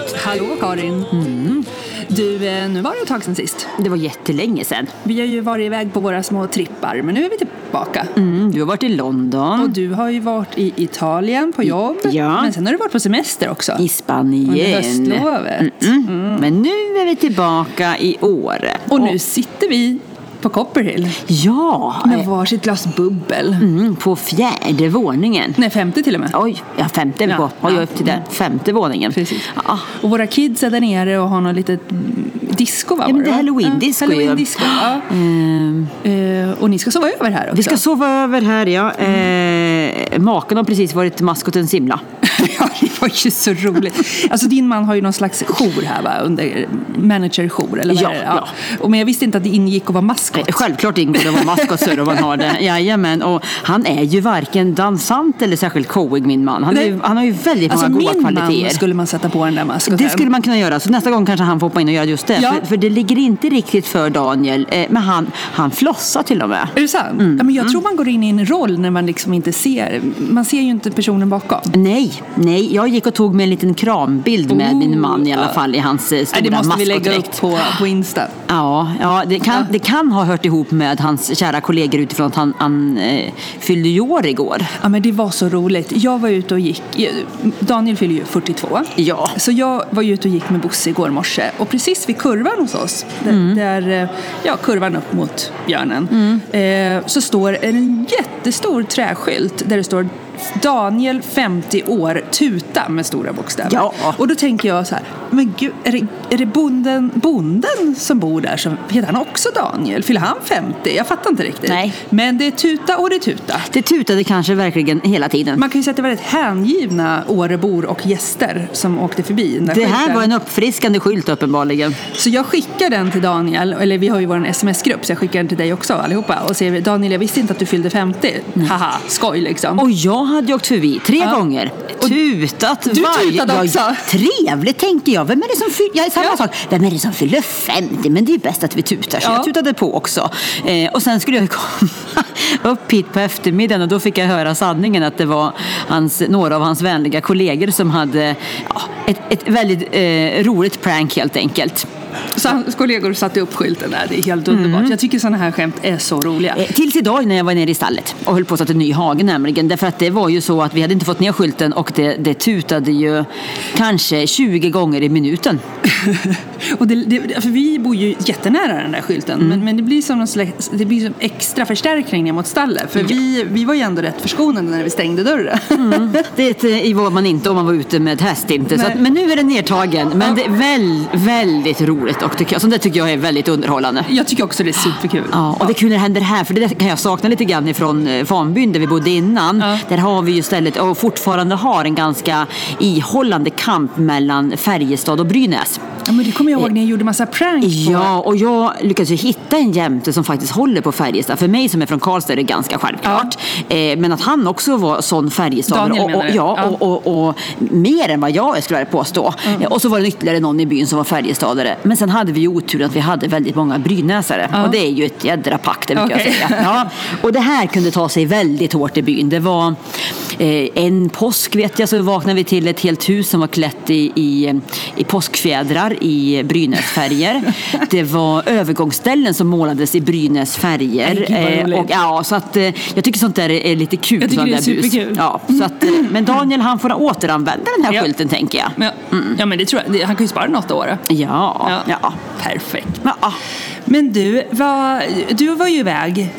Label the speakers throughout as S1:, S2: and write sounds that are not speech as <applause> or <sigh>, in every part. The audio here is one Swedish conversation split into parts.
S1: Tjoflöjt. Hallå Karin. Du, eh, nu var det ett tag sedan sist.
S2: Det var jättelänge sedan.
S1: Vi har ju varit iväg på våra små trippar, men nu är vi tillbaka.
S2: Mm, du har varit i London,
S1: Och du har ju varit i Italien på jobb.
S2: Ja.
S1: Men sen har du varit på semester också.
S2: i Spanien.
S1: Under höstlovet.
S2: Mm. Men nu är vi tillbaka i Åre.
S1: Och nu sitter vi på Copperhill
S2: Ja,
S1: med varsitt glas bubbel.
S2: mm, på fjärde våningen.
S1: Nej, femte till och med.
S2: Oj, ja, femte är vi
S1: Ja,
S2: på. Oj,
S1: ja.
S2: upp till den femte våningen.
S1: Precis.
S2: Ja.
S1: Och våra kids är där nere och har något litet mm, disco va?
S2: Ja, men det är halloween-disco
S1: Ja,
S2: ju.
S1: halloween-disco, ja.
S2: Ehm,
S1: Eh, och ni ska sova över här också.
S2: vi ska sova över här, ja. Eh, maken har precis varit maskoten Simla. <laughs> <laughs>
S1: ja, var ju så roligt. Alltså din man har ju någon slags jour här va? Under managerjour eller vad
S2: Ja,
S1: är det?
S2: ja.
S1: Och, men jag visste inte att det ingick att vara maskot.
S2: Självklart ingår det att vara maskot om man har det. <laughs> Jajamän. Och han är ju varken dansant eller särskilt showig min man. Han, ju, han har ju väldigt
S1: Alltså
S2: många goda
S1: min
S2: kvaliteter.
S1: man skulle man sätta på den där maskoten.
S2: Det skulle man kunna göra, så nästa gång kanske han får hoppa in och göra just det.
S1: Ja.
S2: För, för det ligger inte riktigt för Daniel, eh, men han, han flossar till och med.
S1: Är det sant?
S2: Mm.
S1: Ja, men jag tror man går in i en roll när man liksom inte ser, man ser ju inte personen bakom.
S2: Nej, nej, jag gick och tog med en liten krambild med
S1: Oh,
S2: min man i alla fall i hans eh, stora
S1: Nej, det måste vi lägga upp på, på Insta.
S2: Ja, ja, det, kan, det kan ha hört ihop med hans kära kollegor utifrån att han, han eh, fyllde ju år igår.
S1: Ja men det var så roligt. Jag var ute och gick, Daniel fyller ju 42.
S2: Ja.
S1: Så jag var ute och gick med Bosse igår morse och precis vid kurvan hos oss, där,
S2: Mm.
S1: där eh, ja, kurvan upp mot björnen, eh, så står en jättestor träskylt där det står Daniel 50 år, tuta med stora bokstäver.
S2: Ja.
S1: Och då tänker jag så här, men gud, är det, är det bonden, bonden som bor där? Som, heter han också Daniel? Fyller han 50? Jag fattar inte riktigt.
S2: Nej.
S1: Men det är tuta och det är tuta.
S2: Det tutade kanske verkligen hela tiden.
S1: Man kan ju säga att det var väldigt hängivna Årebor och gäster som åkte förbi
S2: Det här
S1: skylten.
S2: var en uppfriskande skylt uppenbarligen.
S1: Så jag skickar den till Daniel, eller vi har ju vår sms-grupp så jag skickar den till dig också allihopa och säger Daniel jag visste inte att du fyllde 50. Haha, skoj liksom.
S2: Och jag hade ju åkt förbi tre
S1: Ja.
S2: gånger. Tutat
S1: Du tutade
S2: Ja,
S1: också.
S2: Trevligt tänker jag. Vem är det som fyller... Ja, samma
S1: Ja.
S2: sak. Vem är det som fyller 50? Men det är ju bäst att vi tutar. Så
S1: Ja.
S2: jag tutade på också. Eh, och sen skulle jag komma <laughs> upp hit på eftermiddagen och då fick jag höra sanningen att det var hans, några av hans vänliga kollegor som hade ja, ett, ett väldigt eh, roligt prank helt enkelt.
S1: Så hans kollegor satte upp skylten där, det är helt underbart. Jag tycker sådana här skämt är så roliga.
S2: Eh, Tills idag när jag var nere i stallet och höll på att sätta en ny hage nämligen. Därför att det var ju så att vi hade inte fått ner skylten och det, det tutade ju kanske 20 gånger i minuten. <laughs>
S1: Och det, det, för vi bor ju jättenära den där skylten
S2: Mm.
S1: men, men det blir som någon slags, det blir som extra förstärkning ner mot stallet. För vi, vi var ju ändå rätt förskonade när vi stängde dörren. <laughs>
S2: Det eh, var man inte om man var ute med häst inte. Att, men nu är den nedtagen. Men det är väl, väldigt roligt och tycker. Så det tycker jag är väldigt underhållande.
S1: Jag tycker också det är superkul.
S2: Ja, och det är kul när det händer här, för det kan jag sakna lite grann ifrån eh, Fanbyn där vi bodde innan. Där har vi ju istället, och fortfarande har, en ganska ihållande kamp mellan Färjestad och Brynäs.
S1: Ja, men det kommer jag ihåg när jag gjorde massa prank på.
S2: Ja, och jag lyckades ju hitta en jämte som faktiskt håller på Färjestad. För mig som är från Karlstad är det ganska självklart. Eh, men att han också var sån Färjestadare.
S1: Daniel
S2: och, och, ja,
S1: Ja.
S2: Och, och, och mer än vad jag skulle vilja påstå. Eh, Och så var det ytterligare någon i byn som var Färjestadare. Men sen hade vi ju otur att vi hade väldigt många brynäsare.
S1: Ja.
S2: Och det är ju ett jädra pack, det brukar
S1: Okej.
S2: jag säga. Ja. Och det här kunde ta sig väldigt hårt i byn. Det var eh, en påsk vet jag, så vaknade vi till ett helt hus som var klätt i, i, i påskfjädrar i Brynäsfärger. Det var övergångsställen som målades i Brynäs färger.
S1: Nej, gud vad
S2: Eh, och, ja, så att, eh, jag tycker sånt där är, lite kul.
S1: Jag tycker det är superkul.
S2: Ja, så att, eh, men Daniel han får återanvända den här
S1: Ja.
S2: skylten tänker jag.
S1: Men, ja, men det tror jag. Han kan ju spara den åtta år.
S2: Ja, ja.
S1: Perfekt.
S2: ja.
S1: Men du, vad, du var ju iväg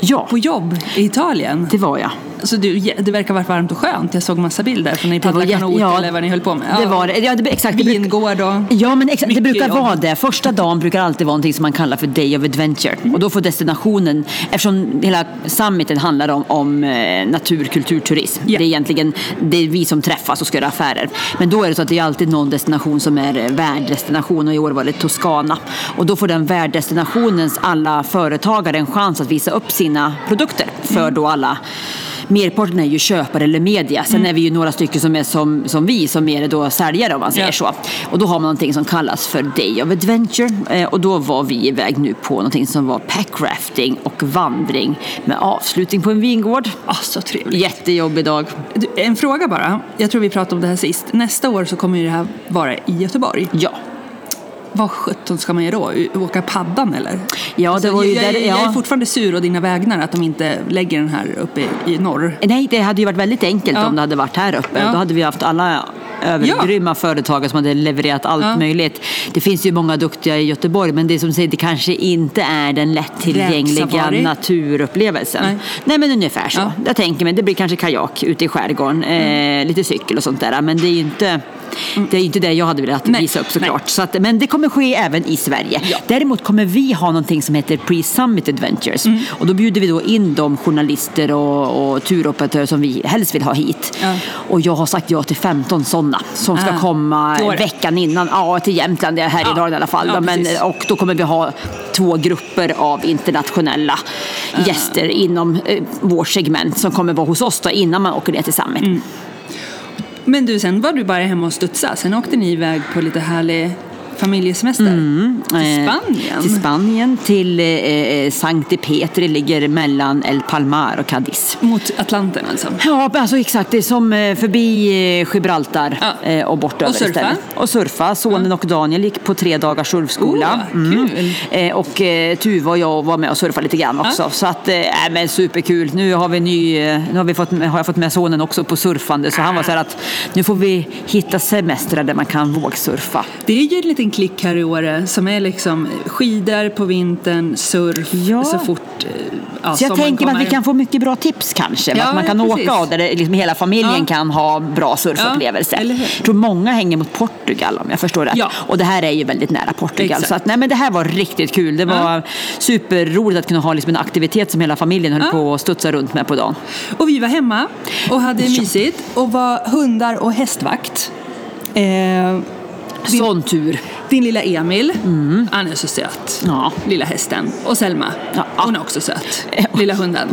S2: ja.
S1: på jobb i Italien.
S2: det var jag.
S1: Så du, det verkar varit varmt och skönt. Jag såg massa bilder från när ni paddlade kanot
S2: ja,
S1: eller vad ni höll på med.
S2: Det var det. Ja, det, exakt.
S1: Vingård och...
S2: Ja, men exakt, det brukar
S1: jobb.
S2: vara det. Första dagen brukar alltid vara någonting som man kallar för Day of Adventure. Och då får destinationen, eftersom hela summiten handlar om, om eh, natur, kultur, turism.
S1: Ja.
S2: Det är egentligen det är vi som träffas och ska göra affärer. Men då är det så att det är alltid någon destination som är eh, värddestination och i år var det Toscana. Och då får den värddestinationens alla företagare en chans att visa upp sina produkter för då alla merparten är ju köpare eller media. Sen
S1: Mm.
S2: är vi ju några stycken som är som, som vi, som är då säljare om man säger
S1: Ja.
S2: så. Och då har man någonting som kallas för Day of Adventure. Eh, och då var vi iväg nu på någonting som var packrafting och vandring med avslutning på en vingård.
S1: Ah, så trevligt.
S2: Jättejobbig dag.
S1: En fråga bara. Jag tror vi pratade om det här sist. Nästa år så kommer ju det här vara i Göteborg.
S2: Ja.
S1: Vad sjutton ska man göra då? Åka paddan eller?
S2: Ja, det var ju
S1: jag,
S2: där-
S1: jag, jag är
S2: ja.
S1: fortfarande sur å dina vägnar att de inte lägger den här uppe i, norr.
S2: Nej, det hade ju varit väldigt enkelt
S1: Ja.
S2: om det hade varit här uppe.
S1: Ja.
S2: Då hade vi haft alla övergrymma företag som hade levererat allt
S1: Ja.
S2: möjligt. Det finns ju många duktiga i Göteborg men det som säger, det kanske inte är den lättillgängliga naturupplevelsen.
S1: Nej.
S2: Nej. men ungefär så.
S1: Ja.
S2: Jag tänker mig, det blir kanske kajak ute i skärgården,
S1: Mm.
S2: eh, lite cykel och sånt där. Men det är ju inte det är ju inte det jag hade velat
S1: Nej,
S2: visa upp såklart.
S1: nej.
S2: Så att, men det kommer ske även i Sverige.
S1: Ja.
S2: Däremot kommer vi ha någonting som heter Pre-Summit Adventures.
S1: Mm.
S2: Och då bjuder vi då in de journalister och, och turoperatörer som vi helst vill ha hit.
S1: Ja.
S2: Och jag har sagt ja till 15 sådana som ska
S1: Ah,
S2: komma veckan innan. Ja, till Jämtland, det är Härjedalen i alla fall.
S1: Ja,
S2: då. men,
S1: precis.
S2: och då kommer vi ha två grupper av internationella gäster inom eh, vårt segment som kommer vara hos oss då, innan man åker ner till Summit.
S1: Mm. Men du, sen var du bara hemma och studsade, Sen åkte ni iväg på lite härlig familjesemester. Till
S2: Eh,
S1: Spanien.
S2: Till Spanien, till eh, eh, Sancti Petri, ligger mellan El Palmar och Cadiz.
S1: Mot Atlanten alltså.
S2: Ja, alltså exakt. Det är som eh, förbi Gibraltar
S1: Ja.
S2: och bortöver
S1: Och surfa?
S2: istället. Och surfa. Sonen och Daniel gick på tre dagars surfskola.
S1: Åh, kul.
S2: Eh, Och Tuva och jag var med och surfade lite grann också.
S1: Ja.
S2: Så att, äh, men superkul. Nu har vi ny, nu har, vi fått, har jag fått med sonen också på surfande. Så han var så här att nu får vi hitta semestrar där man kan vågsurfa.
S1: Det är ju en klick här i Åre som är liksom skidor på vintern, surf
S2: Ja.
S1: så fort eh, ja,
S2: Så jag tänker att vi kan få mycket bra tips kanske.
S1: Ja,
S2: att man kan
S1: precis.
S2: åka och där det, liksom hela familjen kan ha bra
S1: hur?
S2: jag tror många hänger mot Portugal om jag förstår rätt.
S1: Ja.
S2: Och det här är ju väldigt nära Portugal.
S1: Exakt.
S2: Så att, nej, men det här var riktigt kul. Det var superroligt att kunna ha liksom en aktivitet som hela familjen höll på att studsa runt med på dagen.
S1: Och vi var hemma och hade mysigt och var hundar och hästvakt. Eh, Din-
S2: Sån tur.
S1: din lilla Emil, han är så söt.
S2: Mm. Ja.
S1: Lilla hästen. Och Selma,
S2: Ja.
S1: hon är också söt.
S2: Ja.
S1: Lilla hunden.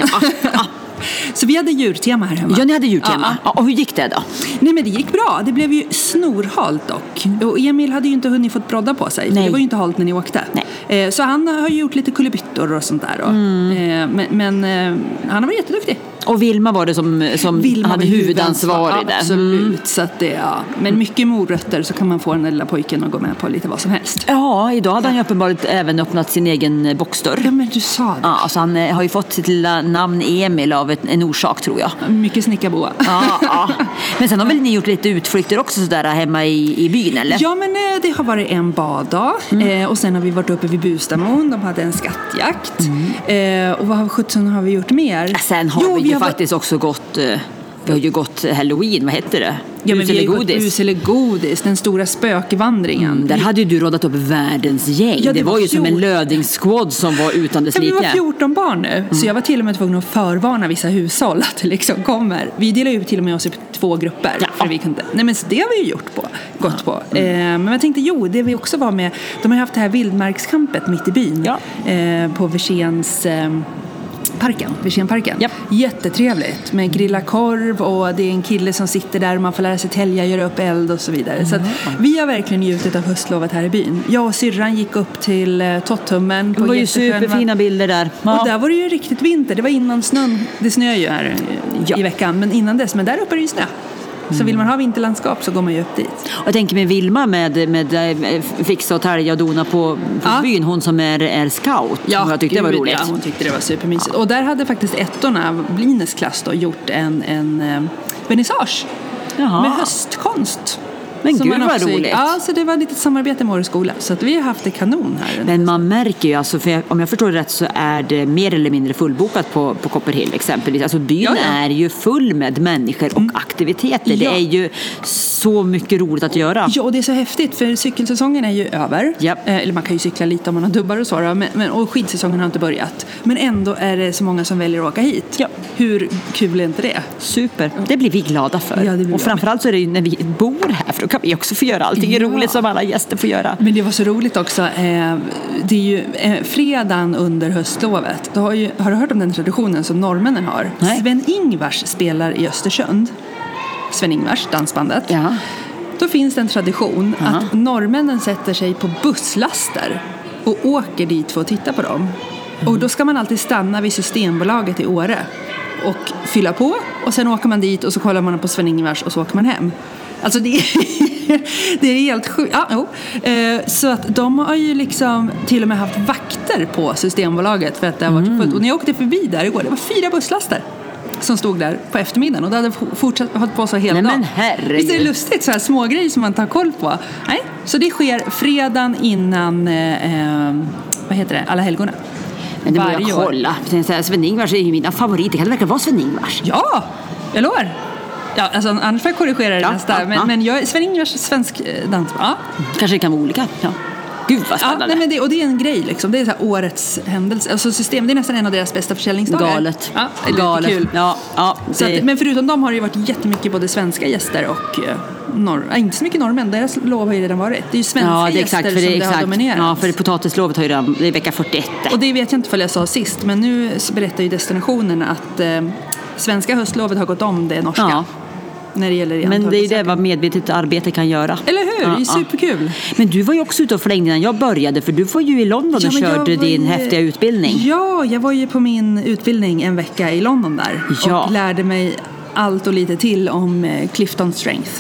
S1: så vi hade djurtema här hemma.
S2: Ja, ni hade djurtema.
S1: Ja,
S2: Ja, och hur gick det då?
S1: Nej men det gick bra. Det blev ju snorhalt dock. Och Emil hade ju inte hunnit fått brodda på sig.
S2: Nej.
S1: Det var ju inte halt när ni åkte.
S2: Nej.
S1: Eh, Så han har ju gjort lite kullerbyttor och sånt där.
S2: Mm.
S1: Eh, Men, men eh, han har varit jätteduktig.
S2: Och Vilma var det som, som
S1: Vilma
S2: hade
S1: var
S2: huvudansvarig
S1: Ja,
S2: där.
S1: Absolut.
S2: Mm.
S1: Så att det, ja. Men mycket morötter så kan man få den lilla pojken att gå med på lite vad som helst.
S2: Ja, idag hade han ju uppenbarligen även öppnat sin egen boxdörr.
S1: Ja men du sa det.
S2: Ja, så han eh, har ju fått sitt lilla namn Emil av ett, en orsak tror jag.
S1: Mycket snickarboa.
S2: Ja, ja. <laughs> Men sen har väl ni gjort lite utflykter också sådär hemma i, i byn eller?
S1: Ja, men eh, det har varit en baddag
S2: Mm.
S1: eh, och sen har vi varit uppe vid Bustamon. De hade en skattjakt.
S2: Mm.
S1: Eh, och vad sjutton har vi gjort mer?
S2: Sen har
S1: Jo,
S2: vi ju
S1: har
S2: faktiskt också gått, eh, vi har ju gått halloween, vad heter det?
S1: Ja, men vi har ju gått
S2: godis?
S1: bus eller godis, den stora spökvandringen.
S2: Mm, Där hade ju du rådat upp världens gäng.
S1: Ja,
S2: det,
S1: det
S2: var
S1: var
S2: ju som en lödingsquad som var utan dess
S1: Ja, vi var
S2: like.
S1: 14 barn nu, så jag var till och med tvungen att förvarna vissa hushåll att det liksom kommer. Vi delar ju till och med oss i två grupper.
S2: Ja.
S1: För vi kunde. Nej men det har vi ju gjort på, gått på. Eh, men jag tänkte, jo, det vi också var med, de har ju haft det här vildmarkskampet mitt i byn. Eh, på Versens eh, Parken, Versenparken.
S2: Japp.
S1: Jättetrevligt med grilla korv och det är en kille som sitter där och man får lära sig tälja, göra upp eld och så vidare. Så att vi har verkligen njutit av höstlovet här i byn. Jag och syrran gick upp till eh, Tottummen.
S2: Det var ju superfina bilder där. Ja.
S1: och där var det ju riktigt vinter. Det var innan snön. Det snöar ju här eh,
S2: Ja.
S1: i veckan, men innan dess. Men där uppe är det ju snö. Så vill man ha vinterlandskap så går man ju upp dit.
S2: Och jag tänker med Vilma med, med eh, fixa och tälja och dona på, på
S1: Ja.
S2: byn, hon som är, är scout. jag tyckte det var roligt.
S1: Ja, hon tyckte det var supermysigt. Och där hade faktiskt ettorna, Blines klass då, gjort en, en eh, vernissage med höstkonst.
S2: Men gud, vad
S1: gick-
S2: roligt.
S1: Ja, så det var lite samarbete med Åre skola. Så att vi har haft det kanon här.
S2: Men man märker ju, alltså, jag, om jag förstår det rätt så är det mer eller mindre fullbokat på, på Copperhill exempelvis. Alltså byn
S1: Ja, ja.
S2: är ju full med människor och aktiviteter. Det är ju så mycket roligt att göra.
S1: Ja, och det är så häftigt för cykelsäsongen är ju över.
S2: Japp.
S1: Eh, Eller man kan ju cykla lite om man har dubbar och så. Men, men, och skidsäsongen har inte börjat. Men ändå är det så många som väljer att åka hit.
S2: Ja.
S1: Hur kul är inte det?
S2: Super, det blir vi glada för.
S1: Ja,
S2: och framförallt så är det ju när vi bor här för då kan vi också få göra allting
S1: Ja.
S2: roligt som alla gäster får göra.
S1: Men det var så roligt också. Eh, det är ju eh, fredagen under höstlovet. Du har, ju, har du hört om den traditionen som norrmännen har?
S2: Nej.
S1: Sven-Ingvars spelar i Östersund. Sven-Ingvars, dansbandet.
S2: Ja.
S1: Då finns det en tradition
S2: Aha.
S1: att norrmännen sätter sig på busslaster och åker dit för att titta på dem. Och då ska man alltid stanna vid Systembolaget i Åre och fylla på och sen åker man dit och så kollar man på Sven-Ingvars och så åker man hem. Alltså det är, <laughs> det är helt sjukt. Ja, jo. Eh, Så att de har ju liksom till och med haft vakter på Systembolaget för att det har varit fullt. Och när jag åkte förbi där igår, det var fyra busslaster som stod där på eftermiddagen och det hade fortsatt hållit på så hela
S2: Nej, men
S1: dagen.
S2: herregud.
S1: Visst är det lustigt? Så här små grejer som man tar koll på. Nej, så det sker fredagen innan eh, eh, vad heter det? Alla helgona.
S2: Men det borde jag kolla. Sven-Ingvars är ju mina favoriter. Kan det verkligen vara Sven-Ingvars?
S1: Ja, jag lovar. Ja, alltså, annars får jag korrigera det
S2: Ja,
S1: nästa.
S2: ja,
S1: men,
S2: ja.
S1: men jag Sven-Ingvars svensk eh, dans. Ja.
S2: Kanske det kan vara olika. Ja. Gud vad
S1: Ja,
S2: spännande.
S1: nej, men det, och det är en grej liksom. Det är så årets händelse. Alltså system, det är nästan en av deras bästa försäljningsdagar.
S2: Galet.
S1: Ja, det är
S2: Galet.
S1: kul.
S2: Ja, ja, det-
S1: att, men förutom dem har det ju varit jättemycket både svenska gäster och eh, norr, äh, inte så mycket norrmän. Deras lov har ju redan varit. Det är ju svenska
S2: ja, det är
S1: gäster
S2: exakt. För
S1: som
S2: det, är
S1: det har
S2: exakt.
S1: dominerat.
S2: Ja, för potatislovet har ju redan, det är vecka 41.
S1: Och det vet jag inte ifall jag sa sist, men nu berättar ju destinationen att eh, svenska höstlovet har gått om det norska.
S2: Ja.
S1: När det gäller
S2: Men det är ju det vad medvetet arbete kan göra.
S1: Eller hur?
S2: Ja,
S1: det är
S2: ja.
S1: superkul.
S2: Men du var ju också ute och flängde innan jag började för du var ju i London och
S1: men jag
S2: körde din
S1: ju-
S2: häftiga utbildning.
S1: Ja, jag var ju på min utbildning en vecka i London där
S2: Ja.
S1: och lärde mig allt och lite till om eh, Clifton Strength.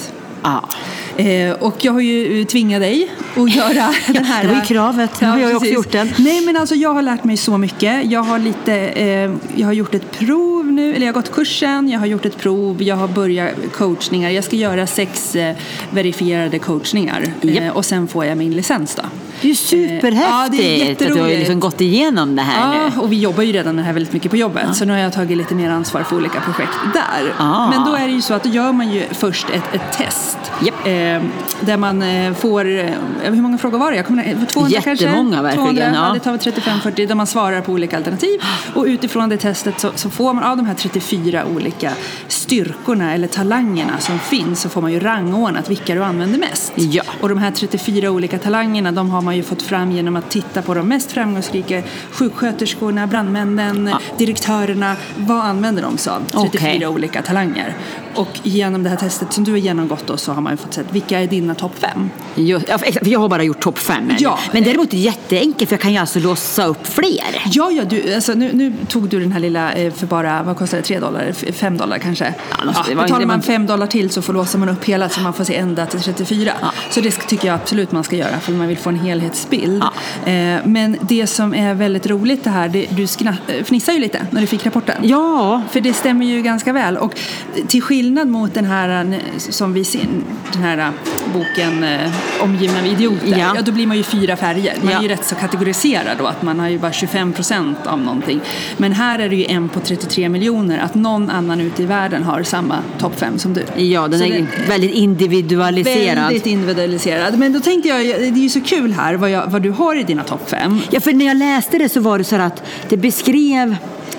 S2: Ja.
S1: Eh, och jag har ju eh, tvingat dig att göra <laughs> den här...
S2: det var ju kravet. Nu har jag också gjort den.
S1: Nej men alltså jag har lärt mig så mycket. Jag har lite, eh, jag har gjort ett prov nu, eller jag har gått kursen, jag har gjort ett prov, jag har börjat coachningar. Jag ska göra sex eh, verifierade coachningar
S2: Japp.
S1: eh, och sen får jag min licens då.
S2: Det är ju superhäftigt
S1: Ja, det är
S2: att du har liksom gått igenom det här
S1: Ja,
S2: nu.
S1: och vi jobbar ju redan med det här väldigt mycket på jobbet. Så nu har jag tagit lite mer ansvar för olika projekt där.
S2: Ah.
S1: Men då är det ju så att då gör man ju först ett, ett test.
S2: Japp.
S1: Eh, där man eh, får, eh, hur många frågor var det? Jag kommer, ihåg, 200 kanske?
S2: Jättemånga, verkligen,
S1: 200,
S2: ja.
S1: ja. Det tar väl 35-40 där man svarar på olika alternativ. Och utifrån det testet så, så får man av de här 34 olika styrkorna eller talangerna som finns så får man ju rangordnat vilka du använder mest.
S2: Ja.
S1: Och de här 34 olika talangerna de har man ju fått fram genom att titta på de mest framgångsrika sjuksköterskorna, brandmännen, direktörerna. Vad använder de sig av? 34
S2: Okej.
S1: olika talanger. Och genom det här testet som du har genomgått då så har man ju fått se vilka är dina topp fem.
S2: Just, ja, jag har bara gjort topp fem.
S1: Ja.
S2: Men däremot är det jätteenkelt för jag kan ju alltså låsa upp fler.
S1: Ja, ja, du, alltså, nu, nu tog du den här lilla eh, för bara, vad kostar det, 3 dollar? Fem dollar kanske?
S2: Ja, var
S1: betalar man fem dollar till så får låser man upp hela så man får se ända till 34. Så det tycker jag absolut man ska göra för man vill få en helhetsbild. Eh, men det som är väldigt roligt det här, det, du skna, fnissar ju lite när du fick rapporten.
S2: Ja,
S1: För det stämmer ju ganska väl. Och till skillnad mot den här eh, som vi ser, den här eh, boken eh, Omgivna av idioter.
S2: Ja.
S1: Ja. då blir man ju fyra färger. Man
S2: Ja.
S1: är ju rätt så kategoriserad då, att man har ju bara 25 procent av någonting. Men här är det ju en på 33 miljoner, att någon annan ute i världen har samma topp fem som du.
S2: ja den
S1: Så
S2: är
S1: det-
S2: väldigt individualiserad.
S1: Väldigt individualiserad. Men då tänkte jag, det är ju så kul här vad, jag, vad du har i dina topp fem.
S2: Ja, för när jag läste det så var det så att det beskrev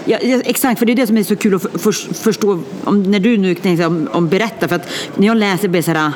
S2: Ja, ja, exakt, för det är det som är så kul att för, för, förstå om, när du nu tänkte om, om berätta. För att när jag läser blir det så här,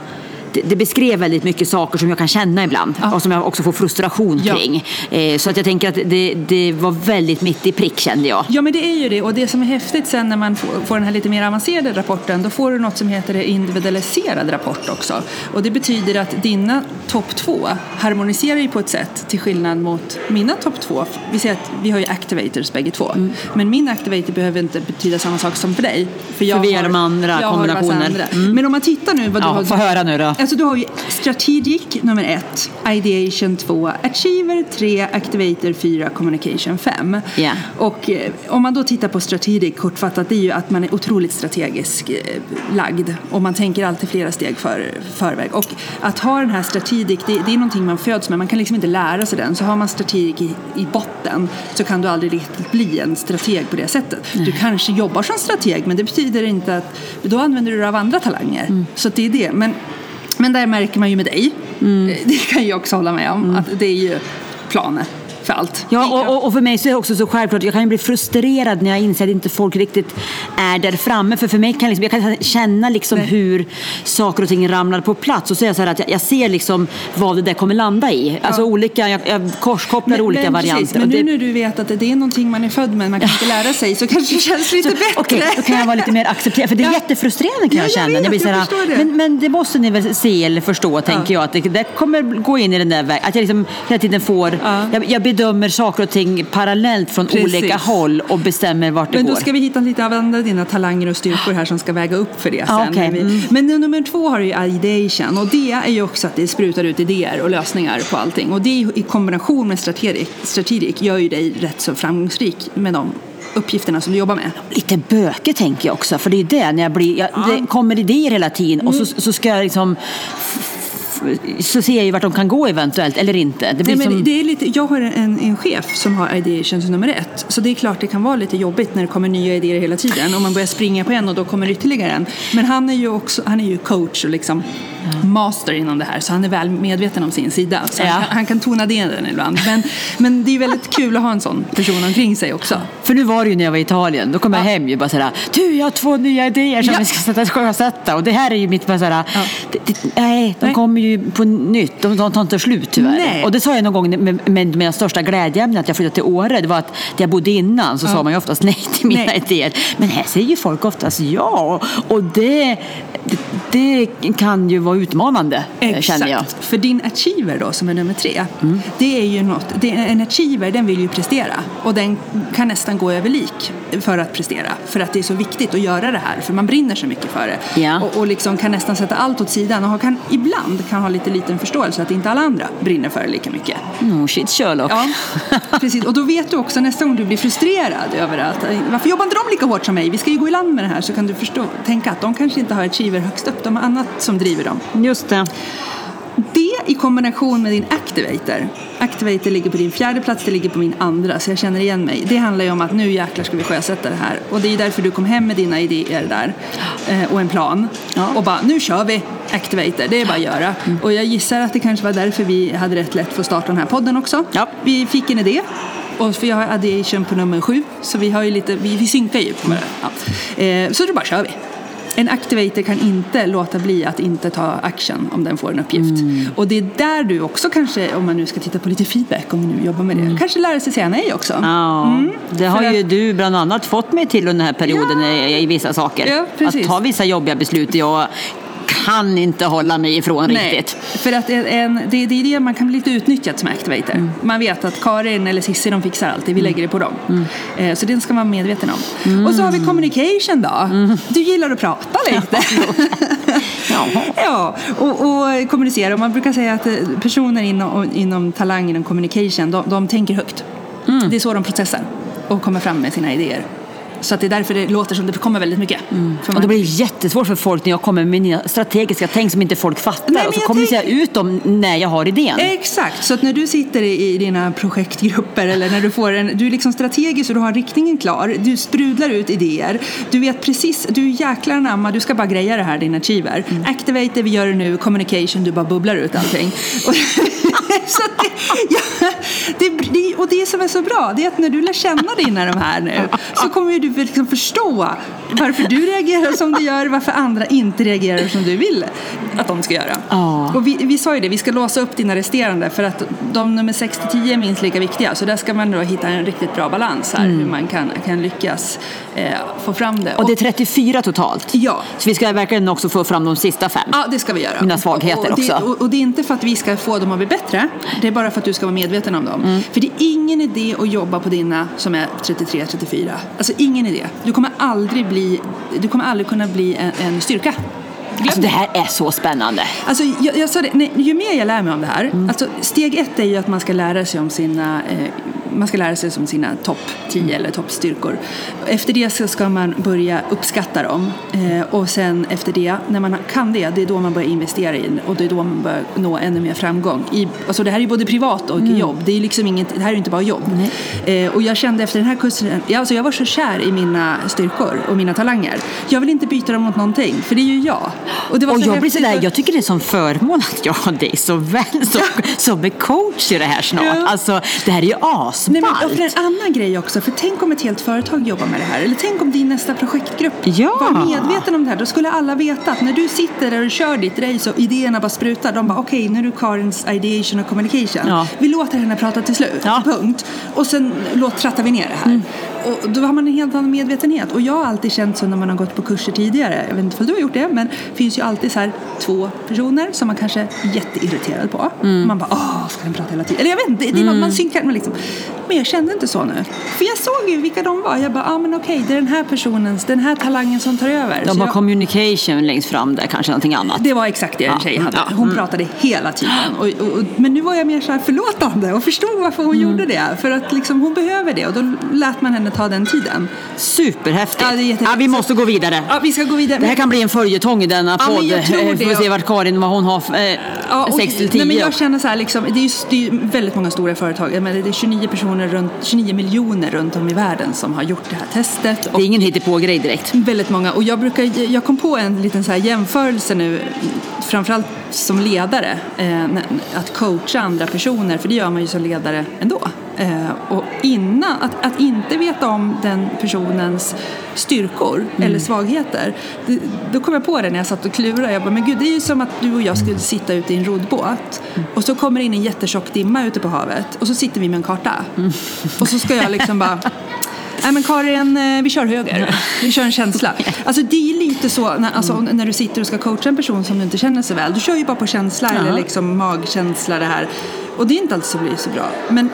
S2: det, det beskrev väldigt mycket saker som jag kan känna ibland
S1: Ja.
S2: och som jag också får frustration
S1: Ja.
S2: kring. Eh, så att jag tänker att det, det var väldigt mitt i prick kände jag.
S1: Ja men det är ju det och det som är häftigt sen när man får, får den här lite mer avancerade rapporten då får du något som heter individualiserad rapport också. Och det betyder att dina topp två harmoniserar ju på ett sätt till skillnad mot mina topp två. Vi säger att vi har ju activators bägge två.
S2: Mm.
S1: Men min activator behöver inte betyda samma sak som för dig. För, jag
S2: vi är
S1: har-
S2: de andra
S1: jag har massa
S2: kombinationer.
S1: andra.
S2: Mm.
S1: Men om man tittar nu vad du
S2: Ja,
S1: har...
S2: få höra nu då.
S1: Alltså du har ju Strategic nummer ett, Ideation 2, Achiever 3, Activator 4, Communication 5.
S2: Ja.
S1: Och eh, om man då tittar på Strategic kortfattat, det är ju att man är otroligt strategisk eh, lagd och man tänker alltid flera steg för, förväg. Och att ha den här Strategic, det, det är någonting man föds med, man kan liksom inte lära sig den. Så har man Strategic i, i botten så kan du aldrig riktigt bli en strateg på det sättet. Du kanske jobbar som strateg men det betyder inte att då använder du dig av andra talanger. Så att det är det. Men men där märker man ju med dig,
S2: Mm.
S1: eh, det kan jag också hålla med om, att det är ju planet för allt.
S2: Ja, och, och, för mig så är det också så självklart, jag kan ju bli frustrerad när jag inser att inte folk riktigt är där framme. För för mig kan liksom, jag kan känna liksom
S1: Nej.
S2: hur saker och ting ramlar på plats. Och så är jag så här att jag, jag ser liksom vad det där kommer landa i. Alltså olika, jag, jag korskopplar olika varianter.
S1: Precis, men nu
S2: det-
S1: när du vet att det är någonting man är född med, man kan inte lära sig, så kanske det känns lite <laughs> bättre.
S2: Okej, då kan jag vara lite mer accepterad. För det är
S1: Ja.
S2: jättefrustrerande kan
S1: Ja,
S2: jag
S1: jag
S2: känna.
S1: vet,
S2: Jag så
S1: jag förstår det.
S2: men, men det måste ni väl se eller förstå, tänker jag. Att det, det kommer gå in i den där vägen. Att jag liksom hela tiden får...
S1: Ja.
S2: Jag, jag bedömer saker och ting parallellt från
S1: Precis.
S2: olika håll och bestämmer vart det
S1: Men då
S2: går.
S1: ska vi hitta lite av andra dina talanger och styrkor här som ska väga upp för det
S2: Ja,
S1: sen. Men vi-
S2: Mm.
S1: Men nu- nummer två har du ju ideation och det är ju också att det sprutar ut idéer och lösningar på allting. Och det i kombination med strategic, strategic gör ju dig rätt så framgångsrik med de uppgifterna som du jobbar med.
S2: Lite böke tänker jag också, för det är det när jag blir, jag, det kommer idéer hela tiden och så,
S1: Mm.
S2: så ska jag liksom så ser jag ju vart de kan gå eventuellt eller inte. Det blir
S1: Nej, men
S2: som,
S1: det är lite, jag har en, en chef som har ideation som nummer ett. Så det är klart det kan vara lite jobbigt när det kommer nya idéer hela tiden. Om man börjar springa på en och då kommer ytterligare en. Men han är ju också han är ju coach och liksom master inom det här. Så han är väl medveten om sin sida. Så
S2: Ja.
S1: han, han kan tona ner den ibland. Men, men det är väldigt kul att ha en sån person omkring sig också.
S2: För nu var det ju när jag var i Italien, då kom jag hem ju bara sådär, du jag har två nya idéer som
S1: Ja.
S2: vi ska sätta sjösätta och det här är ju mitt bara sådär, det, det, nej, de kommer ju på nytt, de, tar inte slut tyvärr.
S1: Nej.
S2: Och det sa jag någon gång med, med mina största glädjeämnen att jag flyttade till Åre, det var att där jag bodde innan så sa man ju oftast nej till mina
S1: Nej.
S2: idéer. Men här säger ju folk oftast ja och det, det, det kan ju vara utmanande eh, känner jag.
S1: För din achiever då, som är nummer tre,
S2: Mm.
S1: det är ju något, det, en achiever den vill ju prestera och den kan nästan gå över lik för att prestera. För att det är så viktigt att göra det här, för man brinner så mycket för det.
S2: Ja.
S1: Och, och liksom kan nästan sätta allt åt sidan och kan, ibland kan ha lite liten förståelse att inte alla andra brinner för det lika mycket.
S2: Oh, shit Sherlock.
S1: Ja, <laughs> precis. Och då vet du också nästa gång du blir frustrerad över att varför jobbar inte de lika hårt som mig? Vi ska ju gå i land med det här så kan du förstå, tänka att de kanske inte har achiever högst upp, de har annat som driver dem.
S2: Just det.
S1: Det i kombination med din activator. Activator ligger på din fjärde plats, det ligger på min andra, så jag känner igen mig. Det handlar ju om att nu jäklar ska vi sjösätta det här. Och det är därför du kom hem med dina idéer där eh, och en plan.
S2: Ja.
S1: Och bara, nu kör vi activator, det är bara att göra. Och jag gissar att det kanske var därför vi hade rätt lätt för att starta den här podden också.
S2: Ja.
S1: Vi fick en idé. Och för jag har addition på nummer sju, så vi har ju lite, vi, vi synkar ju på det. Ja. Eh, så då bara kör vi. En activator kan inte låta bli att inte ta action om den får en uppgift. Och det är där du också kanske, om man nu ska titta på lite feedback, om vi nu jobbar med det, kanske lära sig säga nej också.
S2: Ja, det har
S1: Mm. För
S2: ju
S1: att-
S2: du bland annat fått mig till under den här perioden i, i vissa saker.
S1: Ja,
S2: att ta vissa jobbiga beslut. Jag kan inte hålla mig ifrån
S1: Nej,
S2: riktigt.
S1: för att en, det, det är det man kan bli lite utnyttjad som activator.
S2: Mm.
S1: Man vet att Karin eller Cissi de fixar alltid, vi lägger det på dem. Eh, så det ska man vara medveten om. Och så har vi communication då.
S2: Mm.
S1: Du gillar att prata lite. <laughs> Ja, och, och kommunicera. Man brukar säga att eh, personer inom, inom talang inom communication, de, de tänker högt.
S2: Mm.
S1: Det är så de processar och kommer fram med sina idéer. Så att det är därför det låter som det kommer väldigt mycket.
S2: Mm. Och det blir jättesvårt för folk när jag kommer med mina strategiska tänk som inte folk fattar.
S1: Nej,
S2: och så kommunicerar
S1: tänker-
S2: jag ut dem när jag har idén.
S1: Exakt, så att när du sitter i, dina projektgrupper eller när du får en, du är liksom strategisk och du har riktningen klar, du sprudlar ut idéer, du vet precis, du är jäklar anamma, du ska bara greja det här din achiever. Activator, vi gör det nu, communication, du bara bubblar ut allting. Och, <laughs> så det, ja, det, det, och det som är så bra, det är att när du lär känna dina de här nu så kommer ju du liksom förstå varför du reagerar som du gör, varför andra inte reagerar som du vill att de ska göra.
S2: Ja.
S1: Och vi, vi sa ju det, vi ska låsa upp dina resterande för att de nummer 6 till 10 är minst lika viktiga. Så där ska man då hitta en riktigt bra balans här, hur man kan, kan lyckas eh, få fram det.
S2: Och det är 34 totalt.
S1: Ja.
S2: Så vi ska verkligen också få fram de sista fem.
S1: Ja, det ska vi göra.
S2: Mina svagheter
S1: och, och det,
S2: också.
S1: Och, och det är inte för att vi ska få dem att bli bättre. Det är bara för att du ska vara medveten om dem.
S2: Mm.
S1: För det är ingen idé att jobba på dina som är 33-34. Alltså ingen idé. Du kommer aldrig, bli, du kommer aldrig kunna bli en, en styrka.
S2: Alltså det här är så spännande.
S1: Alltså, jag, jag sa det, nej, ju mer jag lär mig om det här,
S2: Mm.
S1: alltså, steg ett är ju att man ska lära sig om sina, eh, man ska lära sig som sina topp 10 eller toppstyrkor. Efter det så ska man börja uppskatta dem. Eh, och sen efter det, när man kan det, det är då man börjar investera i och det är då man börjar nå ännu mer framgång. I, alltså det här är ju både privat och jobb. Det, är liksom inget, det här är inte bara jobb. Eh, och jag kände efter den här kursen, ja, alltså jag var så kär i mina styrkor och mina talanger. Jag vill inte byta dem mot någonting, för det är ju jag. Och, det var
S2: Och jag, blir sådär, jag tycker det är som förmån att jag har dig så väl som, som är coach i det här snart.
S1: Ja.
S2: Alltså, det här är ju
S1: Nej, men, och för en annan grej också, för tänk om ett helt företag jobbar med det här. Eller tänk om din nästa projektgrupp
S2: Ja.
S1: var medveten om det här. Då skulle alla veta att när du sitter där och kör ditt race och idéerna bara sprutar. De bara, okej, nu är du Karins ideation och communication.
S2: Ja.
S1: Vi låter henne prata till slut,
S2: Ja.
S1: punkt. Och sen låt, trattar vi ner det här. Och då har man en helt annan medvetenhet. Och jag har alltid känt så när man har gått på kurser tidigare. Jag vet inte om du har gjort det, men det finns ju alltid så här två personer som man kanske är jätteirriterad på. Man bara, åh, ska den prata hela tiden? Eller jag vet inte, det är något man synkar med liksom. Men jag kände inte så nu. För jag såg ju vilka de var. Jag bara, ja ah, men okej, det är den här personens, den här talangen som tar över.
S2: De
S1: Så
S2: har
S1: jag,
S2: communication längst fram där, kanske någonting annat.
S1: det var exakt det en
S2: Ja,
S1: tjej hade.
S2: ja,
S1: Hon
S2: mm.
S1: pratade hela tiden. Och, och, och, men nu var jag mer så här förlåtande och förstod varför hon
S2: Mm.
S1: gjorde det. För att liksom, hon behöver det och då lät man henne ta den tiden.
S2: Superhäftigt.
S1: Ja, det är jättehäftigt.
S2: ja, vi måste gå vidare.
S1: Ja, vi ska gå vidare.
S2: Det här kan bli en följetong i denna
S1: Ja, men
S2: podd.
S1: jag tror
S2: Eh. Får vi se vart Karin, vad hon har för, eh,
S1: Ja,
S2: 6 till 10.
S1: Nej, men jag känner så här, liksom, det, är ju, det är väldigt många stora företag. Menar, det är 29, personer runt, 29 miljoner runt om i världen som har gjort det här testet.
S2: Det är ingen hittepå-grej direkt.
S1: väldigt många. Och jag, brukar, jag kom på en liten så här jämförelse nu, framförallt som ledare, eh, att coacha andra personer, för det gör man ju som ledare ändå. Eh, och innan, att, att inte veta om den personens styrkor eller svagheter, det, då kom jag på det när jag satt och klurade. Jag bara, men gud, det är ju som att du och jag skulle sitta ute i en roddbåt och så kommer det in en jättetjock dimma ute på havet och så sitter vi med en karta. Och så ska jag liksom bara Nej men Karin, eh, vi kör höger. Vi kör en känsla. <laughs> Alltså det är lite så när, alltså, när du sitter och ska coacha en person som du inte känner så väl. Du kör ju bara på känsla eller liksom magkänsla det här. Och det är inte alltid så blir så bra. Men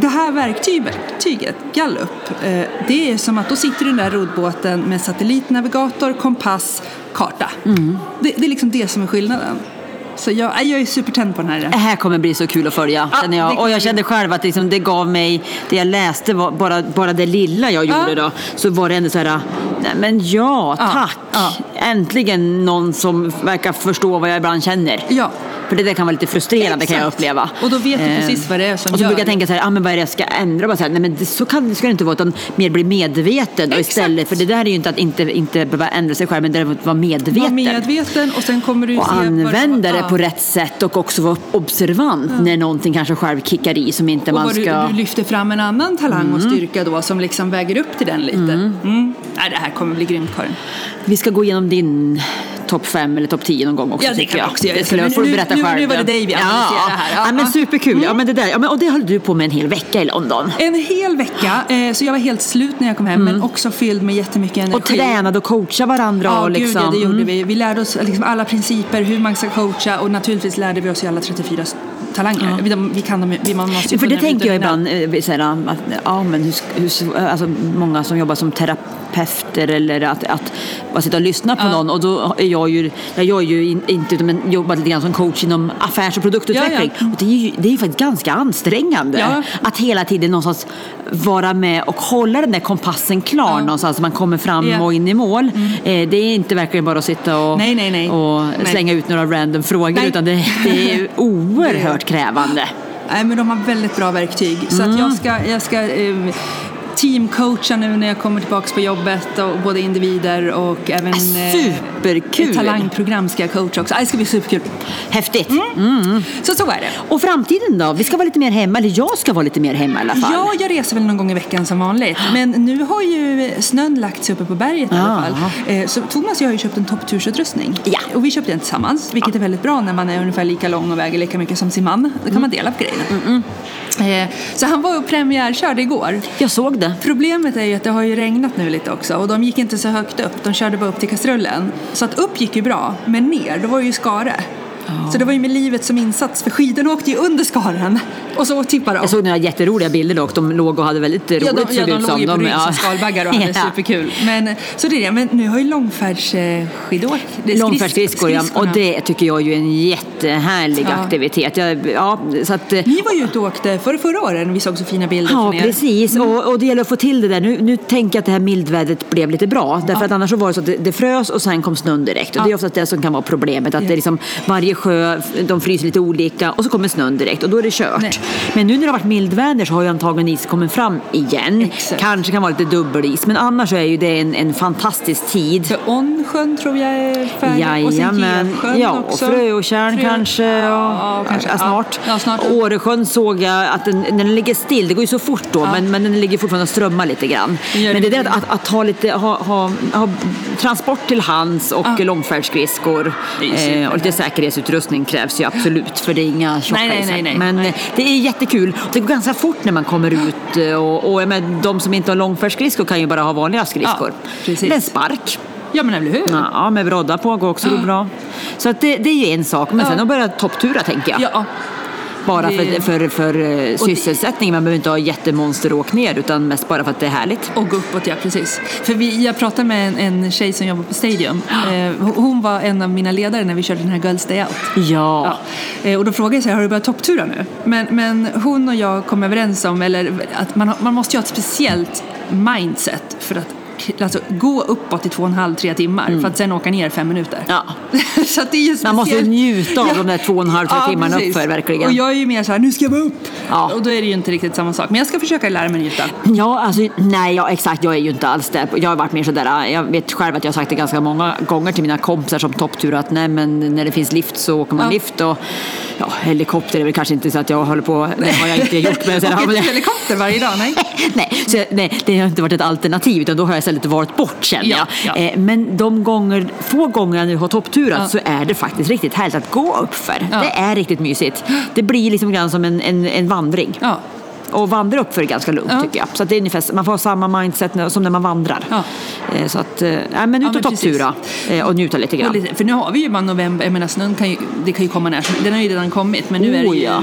S1: det här verktyget, tyget, Gallup, eh, det är som att då sitter du i den där roddbåten med satellitnavigator, kompass, karta. Det, det är liksom det som är skillnaden. Så jag, jag är supertänd på den här.
S2: Det här kommer bli så kul att följa.
S1: Ja,
S2: jag. Och jag kände själv att liksom det gav mig, det jag läste, var bara, bara det lilla jag gjorde
S1: Ja.
S2: då, så var det ändå så här, nej men ja,
S1: Ja,
S2: tack.
S1: ja.
S2: Äntligen någon som verkar förstå vad jag ibland känner.
S1: Ja.
S2: För det där kan vara lite frustrerande kan jag
S1: Exakt.
S2: uppleva.
S1: Och då vet du
S2: Eh,
S1: precis vad det är som
S2: Och så
S1: gör.
S2: brukar jag tänka så här, ah, men vad är det jag ska ändra? Bara så här, nej men det, så kan, ska det inte vara, utan mer bli medveten och
S1: Exakt.
S2: istället. För det där är ju inte att inte, inte behöva ändra sig själv, men däremot vara medveten.
S1: Var medveten och sen kommer du
S2: och
S1: se
S2: använda det
S1: ja.
S2: på rätt sätt och också vara observant när någonting kanske själv kickar i som inte
S1: Och
S2: man ska...
S1: du, du lyfter fram en annan talang och styrka då som liksom väger upp till den lite. Mm. Nej, det här kommer bli grymt Karin.
S2: Vi ska gå igenom din topp fem eller topp 10 någon gång också
S1: Ja, det kan
S2: jag.
S1: också göra.
S2: Det skulle
S1: Men
S2: får du
S1: nu-
S2: berätta
S1: nu-
S2: själv.
S1: nu var det dig vi analyserar här. Ja,
S2: Ja, men
S1: ja.
S2: superkul. Ja, men det där, ja, men, och det höll du på med en hel vecka i London.
S1: En hel vecka, eh, så jag var helt slut när jag kom hem men också fylld med jättemycket energi.
S2: Och tränade och coachade varandra.
S1: Ja,
S2: och liksom,
S1: gud, ja, det gjorde
S2: mm.
S1: vi. Vi lärde oss liksom alla principer, hur man ska coacha och naturligtvis lärde vi oss ju alla 34 s- talanger. Vi, de, vi kan dem, vi, man måste ju
S2: För det tänker jag ibland, eh, så här, att, ja, men hur, hur, alltså, många som jobbar som terapeuter eller att, att bara sitta och lyssna på
S1: Ja.
S2: någon och då är jag ju, jag gör ju in, inte men jobbar lite grann som coach inom affärs och produktutveckling
S1: Ja, ja.
S2: och det är ju det är faktiskt ganska ansträngande att hela tiden någonstans vara med och hålla den där kompassen klar
S1: Ja.
S2: någonstans så man kommer fram och in i mål. Eh, det är inte verkligen bara att sitta och,
S1: Nej, nej, nej.
S2: och slänga ut några random frågor utan det, <laughs> det är oerhört krävande.
S1: Nej, men de har väldigt bra verktyg. Så
S2: Mm.
S1: att jag ska, jag ska eh, teamcoacha nu när jag kommer tillbaka på jobbet. Och både individer och även eh,
S2: Superkul!
S1: talangprogram ska jag coacha också. Ah, Det ska bli superkul.
S2: Häftigt!
S1: Så så är det.
S2: Och framtiden då? Vi ska vara lite mer hemma, eller jag ska vara lite mer hemma i alla fall.
S1: Ja, jag reser väl någon gång i veckan som vanligt. Men nu har ju snön lagt sig uppe på berget i alla fall. Eh, Så Thomas och jag har ju köpt en topptursutrustning.
S2: Ja.
S1: Och vi köpte den tillsammans, vilket är väldigt bra när man är ungefär lika lång och väger lika mycket som sin man. Då kan man dela på grejerna. Eh, Så han var och premiärkörde igår.
S2: Jag såg det.
S1: Problemet är ju att det har ju regnat nu lite också och de gick inte så högt upp. De körde bara upp till kastrullen. Så att upp gick ju bra, men ner, då var det ju skare. Så det var ju med livet som insats, för skidorna åkte ju under skaren och så tippade de.
S2: Jag såg några jätteroliga bilder dock. De låg och hade väldigt roligt
S1: Ja, de, ja, de låg
S2: som.
S1: ju på rygg
S2: ja.
S1: som skalbaggar och <laughs> hade
S2: Ja.
S1: superkul. Men, så det är det. Men nu har ju långfärdsskidåk...
S2: Långfärdsskridskor, ja. Och det tycker jag är ju en jättehärlig
S1: Ja.
S2: aktivitet. Jag, ja, så att, eh,
S1: Ni var ju ute och åkte för förra året, vi såg så fina bilder
S2: Ja, precis. Och, och det gäller att få till det där. Nu, nu tänker jag att det här mildvädret blev lite bra. Därför att annars så var det så att det, det frös och sen kom snön direkt. Och det är ofta det som kan vara problemet. Att
S1: Ja.
S2: det liksom, varje sjö, de fryser lite olika och så kommer snön direkt och då är det kört.
S1: Nej.
S2: Men nu när det har varit mildväder så har ju antagligen is kommit fram igen.
S1: Exakt.
S2: Kanske kan vara lite dubbelis. Men annars är ju det en, en fantastisk tid.
S1: För Onnsjön tror jag är färdig. Och sen
S2: Jajamän. Ja, och
S1: också.
S2: Fröotjärn
S1: Frö-
S2: kanske.
S1: Ja,
S2: och,
S1: kanske.
S2: Ja, snart.
S1: Ja, snart.
S2: Åresjön såg jag att den, den ligger still, det går ju så fort då,
S1: Ja.
S2: men, men den ligger fortfarande och strömmar lite grann.
S1: Gör
S2: Men det
S1: det.
S2: är det att, att, ha, lite, ha, ha, ha transport till hands och
S1: Ja.
S2: långfärdsskridskor eh, och lite säkerhetsutrustning krävs ju absolut för det är inga tjocka
S1: Nej, nej, nej.
S2: Men
S1: Nej.
S2: eh, det är jättekul. Det går ganska fort när man kommer ut eh, och, och menar, de som inte har långfärdsskridskor kan ju bara ha vanliga skridskor.
S1: Ja, precis.
S2: En spark.
S1: Ja, men eller hur?
S2: Ja, med brodda på går också bra. Så att det, det är ju en sak. Men
S1: Ja.
S2: sen att börja topptura tänker jag.
S1: Ja,
S2: Bara för, för, för eh, sysselsättning. Man behöver inte ha jättemonsteråk ner utan mest bara för att det är härligt.
S1: och gå uppåt, ja precis. För vi, jag pratade med en, en tjej som jobbar på Stadium. <gasps> Eh, hon var en av mina ledare när vi körde den här Girls Day Out.
S2: Ja.
S1: Ja. Eh, Och då frågade jag så här, har du börjat topptura nu? Men, men hon och jag kom överens om eller, att man, man måste ju ha ett speciellt mindset för att alltså, gå uppåt i två och en halv, tre timmar för att sen åka ner fem minuter.
S2: Ja. <laughs>
S1: så det är ju
S2: Man måste njuta av de där två och en halv, tre timmarna
S1: precis.
S2: uppför, verkligen.
S1: Och jag är ju mer så här, nu ska jag vara upp!
S2: Ja.
S1: Och då är det ju inte riktigt samma sak. Men jag ska försöka lära mig njuta.
S2: Ja, alltså, nej, ja, exakt. Jag är ju inte alls där. Jag har varit mer sådär, jag vet själv att jag har sagt det ganska många gånger till mina kompisar som topptur att nej, men när det finns lift så åker man
S1: Ja.
S2: lift och ja, helikopter är väl kanske inte så att jag håller på, <laughs> det har jag inte gjort. Men sen
S1: Åker inte helikopter varje dag, nej. <laughs>
S2: nej, så, nej, det har inte varit ett alternativ utan då har jag istället valt bort känner
S1: Ja,
S2: jag.
S1: ja.
S2: Eh, Men de gånger, få gånger jag nu har toppturat
S1: Ja.
S2: så är det faktiskt riktigt härligt att gå uppför.
S1: Ja.
S2: Det är riktigt mysigt. Det blir liksom grann som en, en, en vandring.
S1: Ja.
S2: Och vandra uppför är ganska lugnt
S1: Ja.
S2: tycker jag. Så det är ungefär, man får ha samma mindset som när man vandrar.
S1: Ja.
S2: Eh, Så att, nej, men ut
S1: Ja,
S2: och
S1: men
S2: topptura eh, och njuta lite grann.
S1: lite, för nu har vi ju bara november, jag menar snön kan ju, det kan ju komma när som Den har ju redan kommit men nu är det
S2: Oh,
S1: ju,
S2: ja.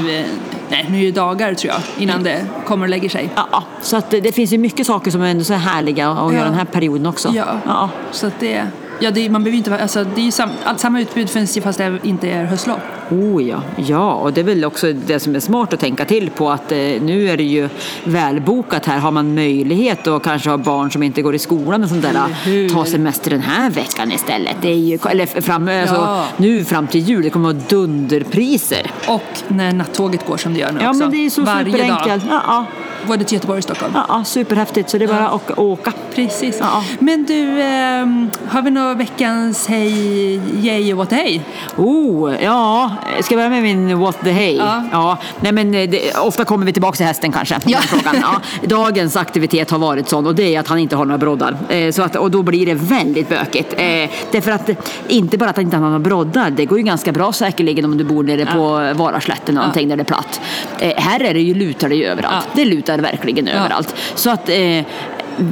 S1: nej, nu är det dagar tror jag innan det kommer och lägger sig.
S2: Ja, så att det, finns ju mycket saker som är ändå så härliga att
S1: Ja.
S2: göra den här perioden också.
S1: Ja,
S2: Ja.
S1: så att det, ja, det, man behöver inte vara, alltså det är sam, allt, samma utbud finns ju fast det inte är höstlov.
S2: Oh ja, ja, och det är väl också det som är smart att tänka till på att eh, nu är det ju välbokat här. Har man möjlighet att kanske ha barn som inte går i skolan och sånt där,
S1: hur?
S2: ta semester den här veckan istället. Det är ju, eller fram, alltså, nu fram till jul, det kommer att vara dunderpriser.
S1: Och när nattåget går som det gör nu
S2: Ja,
S1: också.
S2: men det är så
S1: Varje
S2: superenkelt.
S1: dag.
S2: Ja, ja,
S1: Både till Göteborg och Stockholm.
S2: ja, ja, superhäftigt, så det är bara att åka- åka.
S1: Precis.
S2: Ja.
S1: Men du, ehm, har vi några veckans hej, yay och what the hej?
S2: Oh, ja, ska jag börja med min what the hey?
S1: Ja.
S2: nej men eh, det, ofta kommer vi tillbaka till hästen kanske.
S1: Ja. <laughs>
S2: dagens aktivitet har varit sån och det är att han inte har några broddar. Eh, så att, och då blir det väldigt bökigt. Eh, därför att eh, inte bara att han inte har några broddar, det går ju ganska bra säkerligen om du bor nere på Varaslätten eller någonting där det är platt. Eh, här är det ju, lutar det ju överallt. Det lutar verkligen överallt. Så att eh,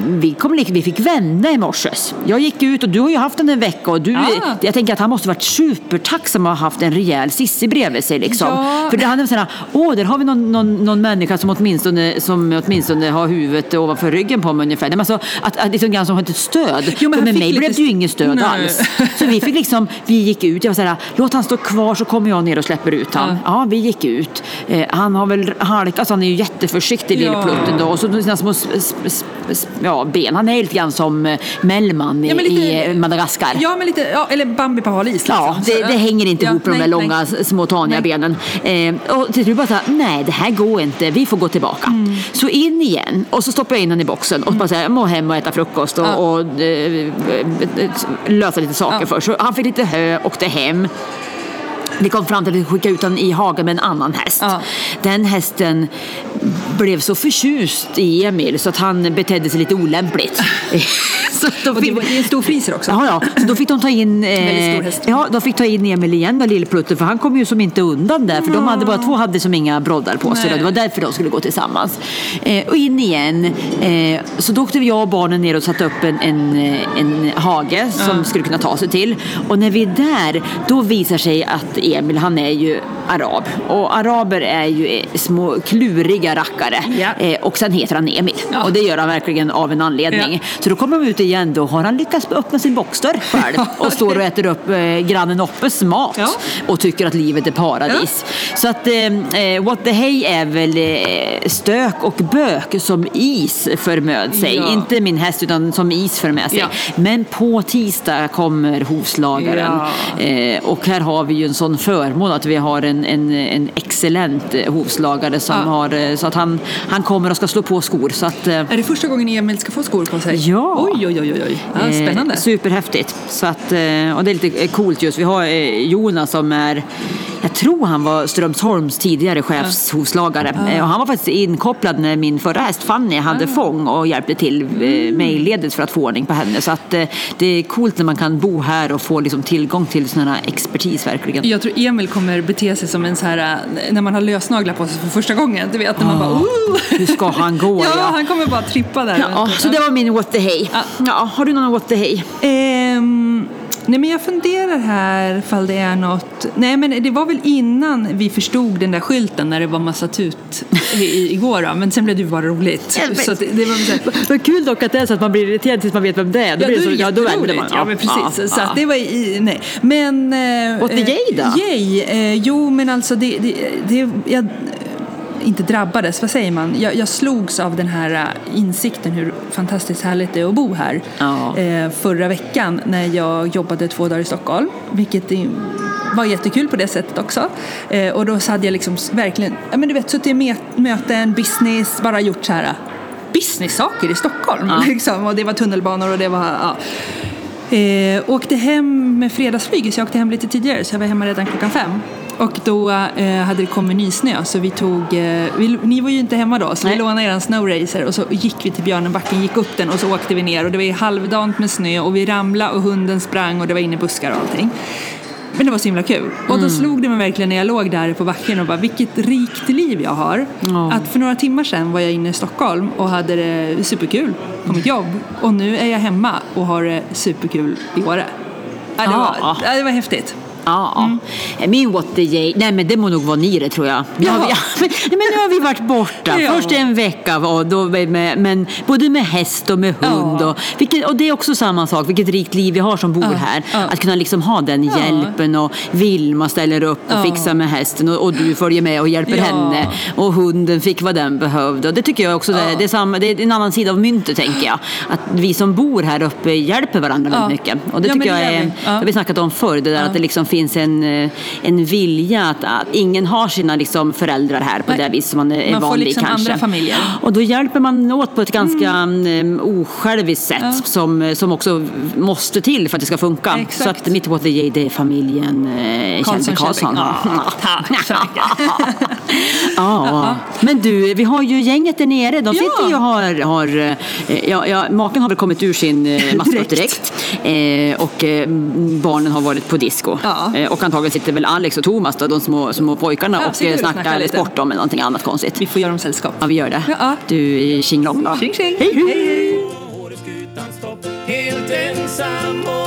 S2: vi, kom, vi fick vända i morses. Jag gick ut och du har ju haft den en vecka och du,
S1: Ah.
S2: jag tänker att han måste varit supertacksam att ha haft en rejäl Sissi bredvid sig. Liksom.
S1: Ja.
S2: För det hade sådär, åh, där har vi någon, någon, någon människa som åtminstone, som åtminstone har huvudet ovanför ryggen på mig ungefär. Det är alltså, att, att liksom grann som har ett stöd.
S1: Jo, men
S2: För med mig
S1: lite
S2: blev det ju inget stöd
S1: Nej.
S2: alls. Så vi fick liksom, vi gick ut, jag var såhär, låt han stå kvar så kommer jag ner och släpper ut han. Ja, vi gick ut. Eh, han har väl halkat, så han är ju jätteförsiktig
S1: Ja.
S2: lillplutten då. Och så sina små s- s- s- s- ja, ben. Han är lite grann som eh, Mellman i,
S1: Ja, lite-
S2: i eh, Madagaskar.
S1: Ja, men lite, ja, eller Bambi på hal is. Liksom.
S2: Ja,
S1: Så,
S2: det, det hänger inte
S1: ja,
S2: ihop med de där långa små taniga
S1: Nej.
S2: benen. Eh, och till slut bara så här, nej det här går inte, vi får gå tillbaka.
S1: Mm.
S2: Så in igen och så stoppar jag in honom i boxen och bara säger, må hem och äta frukost och,
S1: Ja.
S2: och eh, eh, lösa lite saker
S1: Ja.
S2: först. Så han fick lite hö, åkte hem. Vi kom fram till att vi skickade ut honom i hagen med en annan häst.
S1: Ja.
S2: den hästen blev så förtjust i Emil så att han betedde sig lite olämpligt. <laughs> så då
S1: Och det, var, en stor friser också.
S2: Ja, ja. Så då fick de ta in, <laughs> eh, ja, de fick ta in Emil igen då, lillplutten, för han kom ju som inte undan där, för de hade bara två hade som inga broddar på sig. Då. Det var därför de skulle gå tillsammans. Eh, och in igen. Eh, så då åkte jag och barnen ner och satte upp en, en, eh, en hage som skulle kunna ta sig till. Och när vi är där, då visar sig att Emil, han är ju arab. Och araber är ju eh, små kluriga rackare.
S1: Ja.
S2: Eh, och sen heter han Emil.
S1: Ja.
S2: Och det gör han verkligen av en anledning.
S1: Ja.
S2: Så då kommer de ut igen, då har han lyckats öppna sin boxdörr själv <laughs> och står och äter upp eh, grannen Oppes mat och tycker att livet är paradis. Så att eh, What the Hay är väl eh, stök och bök som is för med sig. Inte min häst utan som is för med sig. Men på tisdag kommer hovslagaren. Och här har vi ju en sån förmån att vi har en, en, en excellent eh, hovslagare som
S1: Ja.
S2: har, eh, så att han, han kommer och ska slå på skor. Så att, eh,
S1: Är det första gången Emil ska få skor på sig?
S2: Ja.
S1: Oj, oj, oj. oj. Ja, spännande.
S2: Eh, superhäftigt. Så att, och det är lite coolt just. Vi har Jonas som är, jag tror han var Strömsholms tidigare chefshovslagare. Eh, och han var faktiskt inkopplad när min förra häst Fanny hade fång och hjälpte till eh,
S1: Mm.
S2: ledet för att få ordning på henne. Så att, eh, det är coolt när man kan bo här och få liksom, tillgång till sån här expertis verkligen.
S1: Jag tror Emil kommer bete sig som en så här, när man har lösnaglar på sig för första gången. Du vet, när man bara,
S2: Ja.
S1: oh!
S2: Hur ska han gå, <laughs>
S1: ja,
S2: ja?
S1: han kommer bara trippa där.
S2: Ja, så det var min what the hay.
S1: Ja.
S2: Ja, har du någon what the hay?
S1: Ehm, nej men jag funderar här ifall det är något... Nej men det var väl innan vi förstod den där skylten när det var massa tut i, igår då. Men sen blev det ju bara roligt. Så att det, det var så här,
S2: Vad kul dock att det är så att man blir irriterad tills man vet vem det är. Då blir det så, ja, då vänder man.
S1: Ja, men precis.
S2: Ja,
S1: så
S2: ja.
S1: att det var i, nej. Men... Eh,
S2: What the
S1: eh,
S2: yay då?
S1: Yay, eh, jo men alltså det... det, det jag, inte drabbades, vad säger man? Jag, jag slogs av den här eh, insikten hur fantastiskt härligt det är att bo här.
S2: Ja.
S1: Eh, förra veckan när jag jobbade två dagar i Stockholm, vilket var jättekul på det sättet också. Eh, och då så hade jag liksom verkligen, ja men du vet, suttit i mö- möten, business, bara gjort så här business-saker i Stockholm.
S2: Ja. <laughs>
S1: Liksom. Och det var tunnelbanor och det var, ja. Eh, åkte hem med fredagsflyget, så jag åkte hem lite tidigare så jag var hemma redan klockan fem. Och då eh, hade det kommit nysnö så vi tog, eh, vi, ni var ju inte hemma då så
S2: Nej.
S1: vi lånade eran snowracer och så gick vi till Björnenbacken, gick upp den och så åkte vi ner och det var halvdant med snö och vi ramlade och hunden sprang och det var inne i buskar och allting. Men det var så himla kul. Och
S2: Mm.
S1: då slog det mig verkligen när jag låg där på backen och bara vilket rikt liv jag har.
S2: Ja.
S1: Att för några timmar sedan var jag inne i Stockholm och hade det superkul på mitt jobb. Och nu är jag hemma och har det superkul i Åre. Ja, det, var,
S2: Ja.
S1: ja, det var häftigt.
S2: Ja, min what the yay, nej men det må nog vara ni det tror jag. Nu har vi,
S1: Jaha. <laughs>
S2: men, men nu har vi varit borta,
S1: Ja.
S2: först en vecka och då med, men både med häst och med hund.
S1: Ja.
S2: Och, vilket, och det är också samma sak, vilket rikt liv vi har som bor
S1: Ja,
S2: här.
S1: ja.
S2: Att kunna liksom ha den
S1: Ja.
S2: hjälpen och Vilma ställer upp och
S1: Ja.
S2: fixar med hästen och, och du följer med och hjälper
S1: Ja.
S2: henne. Och hunden fick vad den behövde. Och det tycker jag också, det,
S1: Ja.
S2: det, är samma, det är en annan sida av myntet tänker jag. Att vi som bor här uppe hjälper varandra
S1: Ja.
S2: väldigt mycket. Och det
S1: Ja,
S2: tycker jag är, det har
S1: Ja.
S2: vi snackat om förr, det där
S1: Ja.
S2: att det liksom finns en, eh, en vilja att, att ingen har sina liksom föräldrar här på
S1: Nej.
S2: det vis som man är
S1: Man
S2: van vid
S1: liksom
S2: kanske.
S1: andra familjer.
S2: Och då hjälper man åt på ett ganska mm. osjälviskt sätt
S1: Ja.
S2: som, som också måste till för att det ska funka.
S1: Exakt.
S2: Så att mitt yay, det är familjen eh, Kjellberg Karlsson.
S1: Ja, tack <laughs> så mycket.
S2: Ja. Men du, vi har ju gänget där nere. De sitter ju och har... har eh, ja, ja, maken har väl kommit ur sin eh, maskot direkt. Eh, och eh, barnen har varit på disco.
S1: Ja.
S2: Eh, och antagligen sitter väl Alex och Thomas, då, de små, små pojkarna,
S1: Ja,
S2: och eh, snackar,
S1: snackar lite.
S2: sport om eller någonting annat konstigt.
S1: Vi får göra dem sällskap.
S2: Ja, vi gör det.
S1: Ja.
S2: Du, tjing long då.
S1: Tjing tjing!
S2: Hej, hej.
S1: hej.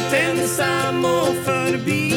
S3: Helt ensam och förbi.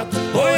S3: Är